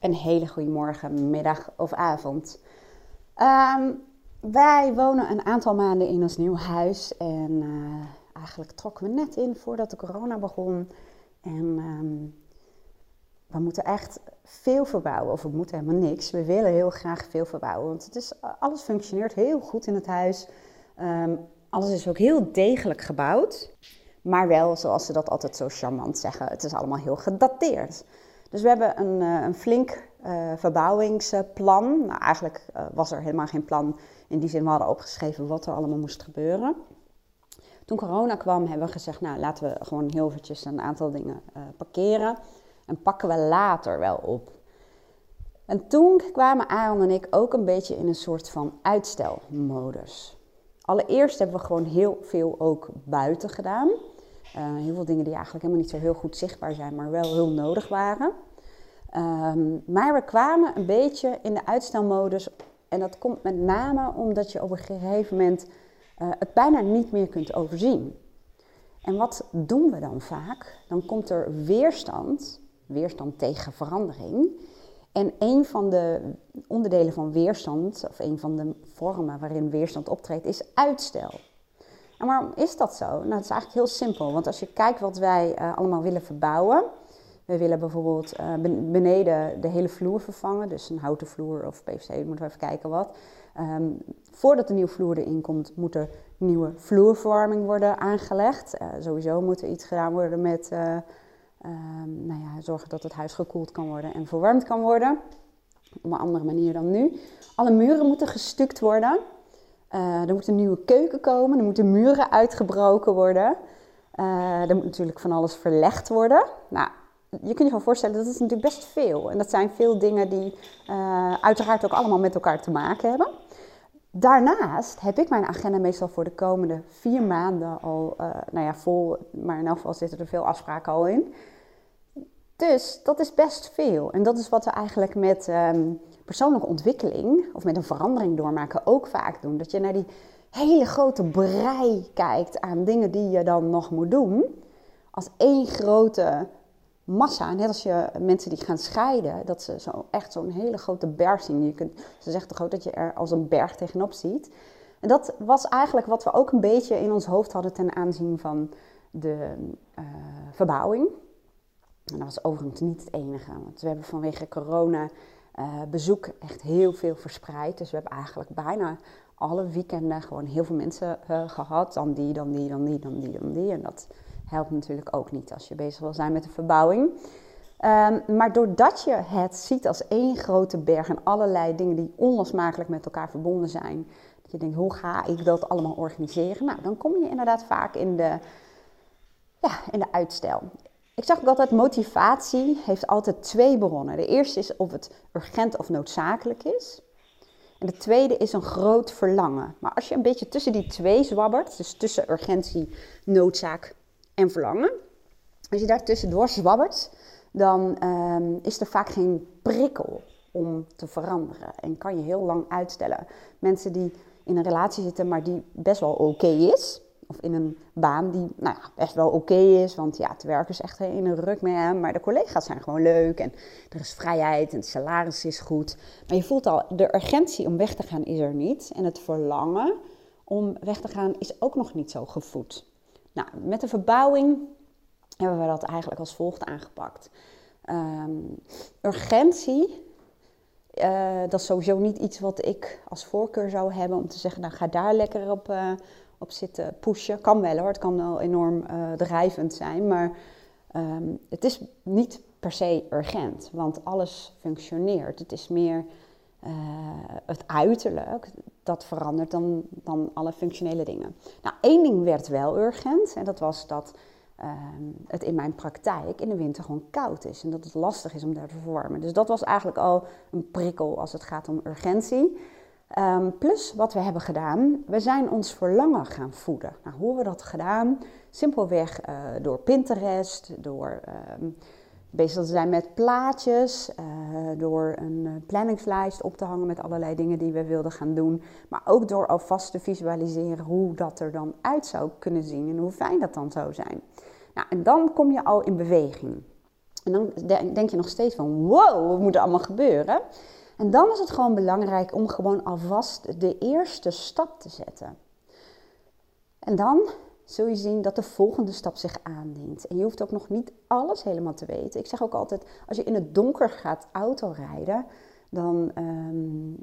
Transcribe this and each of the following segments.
Een hele goede morgen, middag of avond. Ehm, wij wonen een aantal maanden in ons nieuw huis. En uh, eigenlijk trokken we net in voordat de corona begon. En um, we moeten echt veel verbouwen. Of we moeten helemaal niks. We willen heel graag veel verbouwen. Want het is, alles functioneert heel goed in het huis. Um, alles is ook heel degelijk gebouwd. Maar wel, zoals ze dat altijd zo charmant zeggen, het is allemaal heel gedateerd. Dus we hebben een, uh, een flink uh, verbouwingsplan. Nou, eigenlijk uh, was er helemaal geen plan in die zin. We hadden opgeschreven wat er allemaal moest gebeuren. Toen corona kwam, hebben we gezegd, nou laten we gewoon heel eventjes een aantal dingen parkeren. En pakken we later wel op. En toen kwamen Aaron en ik ook een beetje in een soort van uitstelmodus. Allereerst hebben we gewoon heel veel ook buiten gedaan. Heel veel dingen die eigenlijk helemaal niet zo heel goed zichtbaar zijn, maar wel heel nodig waren. Um, maar we kwamen een beetje in de uitstelmodus. En dat komt met name omdat je op een gegeven moment uh, het bijna niet meer kunt overzien. En wat doen we dan vaak? Dan komt er weerstand, weerstand tegen verandering. En een van de onderdelen van weerstand, of een van de vormen waarin weerstand optreedt, is uitstel. En waarom is dat zo? Nou, het is eigenlijk heel simpel. Want als je kijkt wat wij uh, allemaal willen verbouwen. We willen bijvoorbeeld uh, beneden de hele vloer vervangen. Dus een houten vloer of PVC, moeten we even kijken wat. Um, voordat de nieuwe vloer erin komt, moet er nieuwe vloerverwarming worden aangelegd. Uh, sowieso moet er iets gedaan worden met Um, nou ja, zorgen dat het huis gekoeld kan worden en verwarmd kan worden. Op een andere manier dan nu. Alle muren moeten gestukt worden. Er moet een nieuwe keuken komen. Er moeten muren uitgebroken worden. Er moet natuurlijk van alles verlegd worden. Nou, je kunt je gewoon voorstellen, dat is natuurlijk best veel. En dat zijn veel dingen die uh, uiteraard ook allemaal met elkaar te maken hebben. Daarnaast heb ik mijn agenda meestal voor de komende vier maanden al uh, nou ja, vol, maar in elk geval zitten er veel afspraken al in. Dus dat is best veel. En dat is wat we eigenlijk met um, persoonlijke ontwikkeling of met een verandering doormaken ook vaak doen. Dat je naar die hele grote brei kijkt aan dingen die je dan nog moet doen. Als één grote massa, net als je mensen die gaan scheiden, dat ze zo echt zo'n hele grote berg zien. Je kunt, ze zegt toch ook dat je er als een berg tegenop ziet. En dat was eigenlijk wat we ook een beetje in ons hoofd hadden ten aanzien van de uh, verbouwing. En dat was overigens niet het enige, want we hebben vanwege corona uh, bezoek echt heel veel verspreid. Dus we hebben eigenlijk bijna alle weekenden gewoon heel veel mensen uh, gehad. Dan die, dan die, dan die, dan die, dan die. En dat helpt natuurlijk ook niet als je bezig wil zijn met de verbouwing. Um, maar doordat je het ziet als één grote berg en allerlei dingen die onlosmakelijk met elkaar verbonden zijn, dat je denkt, hoe ga ik dat allemaal organiseren? Nou, dan kom je inderdaad vaak in de, ja, in de uitstel. Ik zeg ook altijd, motivatie heeft altijd twee bronnen. De eerste is of het urgent of noodzakelijk is. En de tweede is een groot verlangen. Maar als je een beetje tussen die twee zwabbert, dus tussen urgentie, noodzaak en verlangen. Als je daar tussendoor zwabbert, dan um, is er vaak geen prikkel om te veranderen. En kan je heel lang uitstellen. Mensen die in een relatie zitten, maar die best wel oké is. Of in een baan die nou ja, best wel oké is. Want ja, het werk is echt in een ruk met hem. Maar de collega's zijn gewoon leuk. En er is vrijheid en het salaris is goed. Maar je voelt al, de urgentie om weg te gaan is er niet. En het verlangen om weg te gaan is ook nog niet zo gevoed. Nou, met de verbouwing hebben we dat eigenlijk als volgt aangepakt. Um, urgentie, uh, dat is sowieso niet iets wat ik als voorkeur zou hebben om te zeggen, nou ga daar lekker op, uh, op zitten pushen. Kan wel hoor, het kan wel enorm uh, drijvend zijn, maar um, het is niet per se urgent, want alles functioneert. Het is meer het uiterlijk, dat verandert dan, dan alle functionele dingen. Nou, één ding werd wel urgent en dat was dat uh, het in mijn praktijk in de winter gewoon koud is en dat het lastig is om daar te verwarmen. Dus dat was eigenlijk al een prikkel als het gaat om urgentie. Um, plus wat we hebben gedaan, we zijn ons verlangen gaan voeden. Nou, hoe hebben we dat gedaan? Simpelweg uh, door Pinterest, door uh, bezig te zijn met plaatjes, uh, door een planningslijst op te hangen met allerlei dingen die we wilden gaan doen. Maar ook door alvast te visualiseren hoe dat er dan uit zou kunnen zien en hoe fijn dat dan zou zijn. Nou, en dan kom je al in beweging. En dan denk je nog steeds van, wow, wat moet er allemaal gebeuren? En dan is het gewoon belangrijk om gewoon alvast de eerste stap te zetten. En dan zul je zien dat de volgende stap zich aandient. En je hoeft ook nog niet alles helemaal te weten. Ik zeg ook altijd, als je in het donker gaat autorijden, dan um,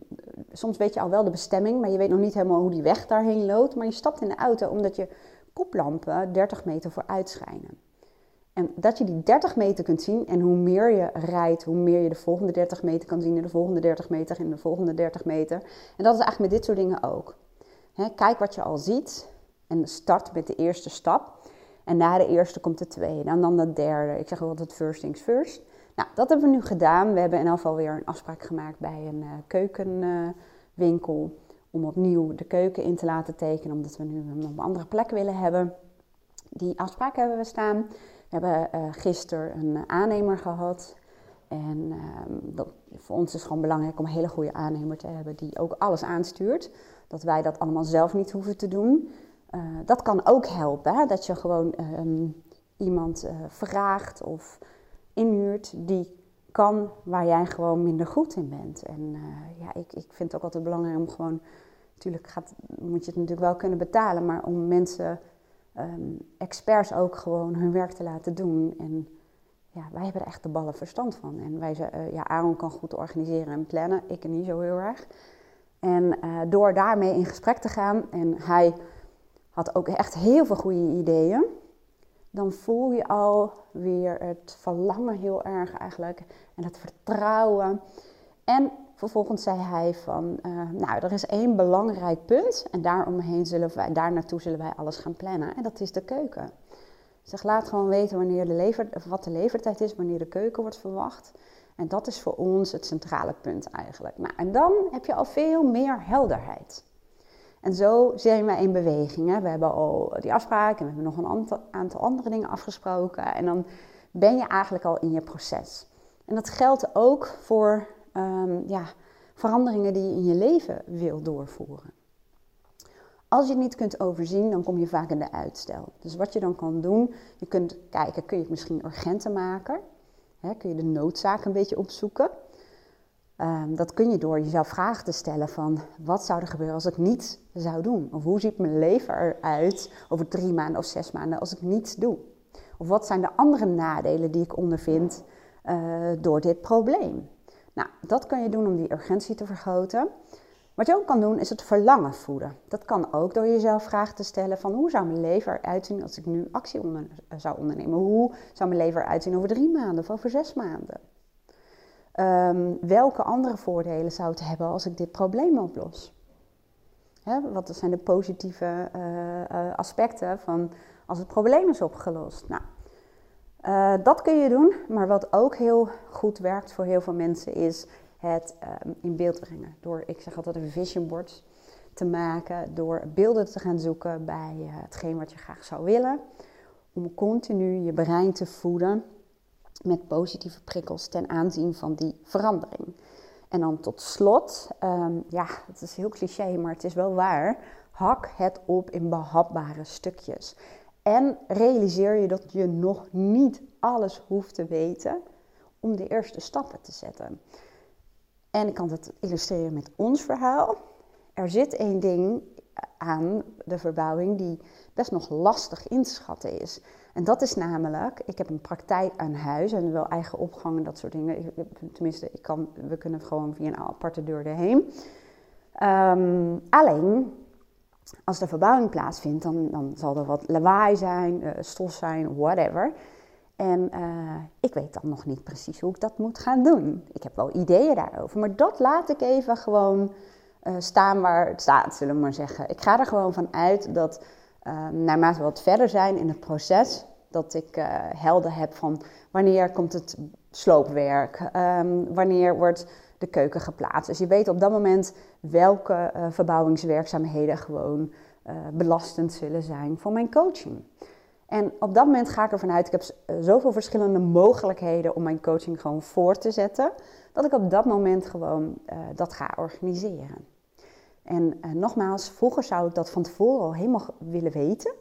soms weet je al wel de bestemming, maar je weet nog niet helemaal hoe die weg daarheen loopt. Maar je stapt in de auto omdat je koplampen 30 meter vooruit schijnen. En dat je die 30 meter kunt zien en hoe meer je rijdt, hoe meer je de volgende 30 meter kan zien en de volgende 30 meter en de volgende 30 meter. En dat is eigenlijk met dit soort dingen ook. kijk wat je al ziet en start met de eerste stap. En na de eerste komt de tweede en dan de derde. Ik zeg altijd first things first. Nou, dat hebben we nu gedaan. We hebben in geval weer een afspraak gemaakt bij een uh, keukenwinkel. om opnieuw de keuken in te laten tekenen, omdat we nu op een andere plek willen hebben. Die afspraak hebben we staan. We hebben uh, gisteren een aannemer gehad. En ehm, dat, voor ons is het gewoon belangrijk om een hele goede aannemer te hebben die ook alles aanstuurt. Dat wij dat allemaal zelf niet hoeven te doen. Uh, dat kan ook helpen, dat je gewoon ehm, iemand vraagt of inhuurt die kan waar jij gewoon minder goed in bent. En uh, ja, ik, ik vind het ook altijd belangrijk om gewoon, natuurlijk gaat, moet je het natuurlijk wel kunnen betalen, maar om mensen, um, experts ook gewoon hun werk te laten doen. En ja, wij hebben er echt de ballen verstand van. En wij ja, Aaron kan goed organiseren en plannen, ik niet zo heel erg. En door daarmee in gesprek te gaan, en hij had ook echt heel veel goede ideeën dan voel je al weer het verlangen heel erg eigenlijk en het vertrouwen. En vervolgens zei hij van, uh, nou, er is één belangrijk punt en daaromheen zullen wij, daar naartoe zullen wij alles gaan plannen. En dat is de keuken. Zeg, laat gewoon weten wanneer de lever, wat de levertijd is, wanneer de keuken wordt verwacht. En dat is voor ons het centrale punt eigenlijk. Nou, en dan heb je al veel meer helderheid. En zo zijn we in beweging. Hè. We hebben al die afspraak en we hebben nog een aantal andere dingen afgesproken. En dan ben je eigenlijk al in je proces. En dat geldt ook voor um, ja, veranderingen die je in je leven wil doorvoeren. Als je het niet kunt overzien, dan kom je vaak in de uitstel. Dus wat je dan kan doen, je kunt kijken, kun je het misschien urgenter maken? Hè, kun je de noodzaak een beetje opzoeken? Um, dat kun je door jezelf vragen te stellen van wat zou er gebeuren als ik niets zou doen? Of hoe ziet mijn leven eruit over drie maanden of zes maanden als ik niets doe? Of wat zijn de andere nadelen die ik ondervind uh, door dit probleem? Nou, dat kan je doen om die urgentie te vergroten. Wat je ook kan doen is het verlangen voeden. Dat kan ook door jezelf vragen te stellen van hoe zou mijn leven eruit zien als ik nu actie zou ondernemen? Hoe zou mijn leven eruit zien over drie maanden of over zes maanden? Um, welke andere voordelen zou het hebben als ik dit probleem oplos? Wat zijn de positieve uh, aspecten van als het probleem is opgelost? Nou, uh, dat kun je doen, maar wat ook heel goed werkt voor heel veel mensen is het um, in beeld brengen. Door, ik zeg altijd, een vision board te maken, door beelden te gaan zoeken bij hetgeen wat je graag zou willen. Om continu je brein te voeden met positieve prikkels ten aanzien van die verandering. En dan tot slot, um, ja, het is heel cliché, maar het is wel waar. Hak het op in behapbare stukjes. En realiseer je dat je nog niet alles hoeft te weten om de eerste stappen te zetten. En ik kan het illustreren met ons verhaal. Er zit één ding aan de verbouwing die best nog lastig inschatten is. En dat is namelijk, ik heb een praktijk aan huis en wel eigen opgang en dat soort dingen. tenminste, ik kan, we kunnen gewoon via een aparte deur erheen. Um, alleen, als de verbouwing plaatsvindt, dan, dan zal er wat lawaai zijn, uh, stof zijn, whatever. En uh, ik weet dan nog niet precies hoe ik dat moet gaan doen. Ik heb wel ideeën daarover, maar dat laat ik even gewoon uh, staan waar het staat, zullen we maar zeggen. Ik ga er gewoon van uit dat uh, naarmate we wat verder zijn in het proces, dat ik uh, helder heb van wanneer komt het sloopwerk, um, wanneer wordt de keuken geplaatst. Dus je weet op dat moment welke uh, verbouwingswerkzaamheden gewoon belastend zullen zijn voor mijn coaching. En op dat moment ga ik ervan uit, ik heb zoveel verschillende mogelijkheden om mijn coaching gewoon voor te zetten, dat ik op dat moment gewoon dat ga organiseren. En uh, nogmaals, vroeger zou ik dat van tevoren al helemaal willen weten.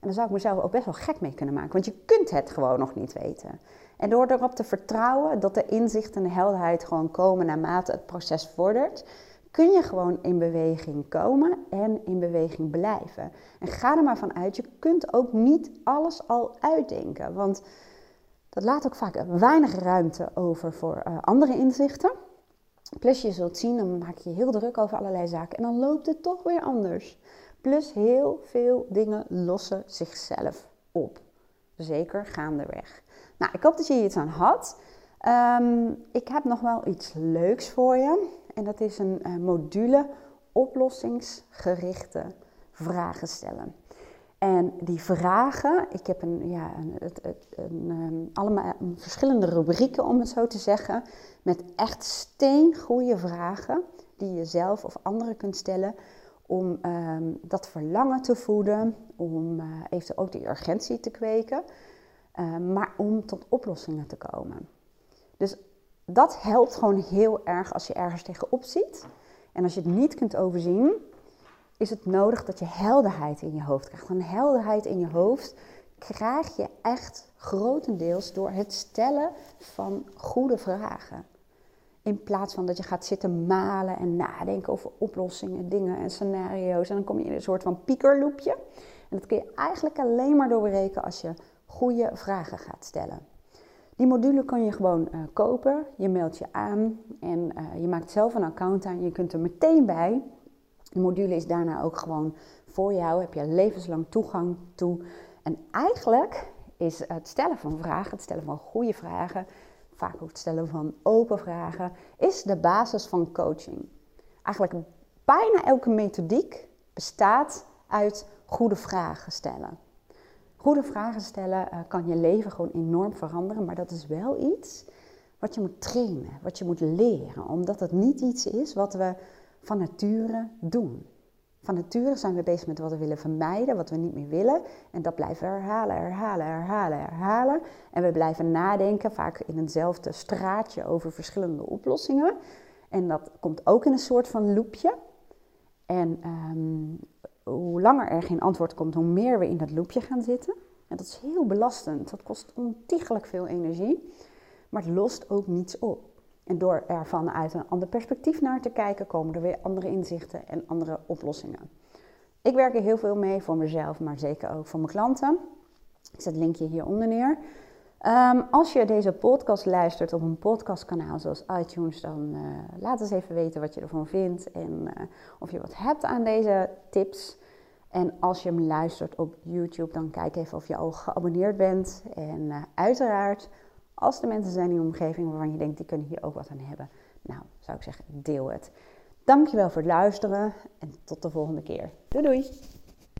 En dan zou ik mezelf ook best wel gek mee kunnen maken, want je kunt het gewoon nog niet weten. En door erop te vertrouwen dat de inzicht en de helderheid gewoon komen naarmate het proces vordert, kun je gewoon in beweging komen en in beweging blijven. En ga er maar van uit, je kunt ook niet alles al uitdenken, want dat laat ook vaak weinig ruimte over voor uh, andere inzichten. Plus je zult zien, dan maak je heel druk over allerlei zaken en dan loopt het toch weer anders. Plus heel veel dingen lossen zichzelf op. Zeker gaandeweg. Nou, ik hoop dat je hier iets aan had. Um, ik heb nog wel iets leuks voor je. En dat is een uh, module oplossingsgerichte vragen stellen. En die vragen, ik heb een, ja, een, een, um, allemaal verschillende rubrieken om het zo te zeggen, met echt steengoede vragen die je zelf of anderen kunt stellen om um, dat verlangen te voeden, om uh, eventueel ook die urgentie te kweken, uh, maar om tot oplossingen te komen. Dus dat helpt gewoon heel erg als je ergens tegenop ziet. En als je het niet kunt overzien, is het nodig dat je helderheid in je hoofd krijgt. Een helderheid in je hoofd krijg je echt grotendeels door het stellen van goede vragen. In plaats van dat je gaat zitten malen en nadenken over oplossingen, dingen en scenario's. En dan kom je in een soort van piekerloopje. En dat kun je eigenlijk alleen maar doorbreken als je goede vragen gaat stellen. Die module kun je gewoon uh, kopen. Je meldt je aan en uh, je maakt zelf een account aan. Je kunt er meteen bij. De module is daarna ook gewoon voor jou. Heb je levenslang toegang toe. En eigenlijk is het stellen van vragen, het stellen van goede vragen, vaak ook het stellen van open vragen, is de basis van coaching. Eigenlijk bijna elke methodiek bestaat uit goede vragen stellen. Goede vragen stellen uh, kan je leven gewoon enorm veranderen, maar dat is wel iets wat je moet trainen, wat je moet leren, omdat het niet iets is wat we van nature doen. Van nature zijn we bezig met wat we willen vermijden, wat we niet meer willen. En dat blijven we herhalen, herhalen, herhalen, herhalen. En we blijven nadenken, vaak in eenzelfde straatje, over verschillende oplossingen. En dat komt ook in een soort van loopje. En um, hoe langer er geen antwoord komt, hoe meer we in dat loopje gaan zitten. En dat is heel belastend. Dat kost ontiegelijk veel energie. Maar het lost ook niets op. En door er vanuit een ander perspectief naar te kijken, komen er weer andere inzichten en andere oplossingen. Ik werk er heel veel mee voor mezelf, maar zeker ook voor mijn klanten. Ik zet het linkje hieronder neer. Um, als je deze podcast luistert op een podcastkanaal zoals iTunes, dan uh, laat eens even weten wat je ervan vindt en uh, of je wat hebt aan deze tips. En als je hem luistert op YouTube, dan kijk even of je al geabonneerd bent. En uh, uiteraard, als er mensen zijn in je omgeving waarvan je denkt die kunnen hier ook wat aan hebben, nou zou ik zeggen, deel het. Dankjewel voor het luisteren en tot de volgende keer. Doei doei!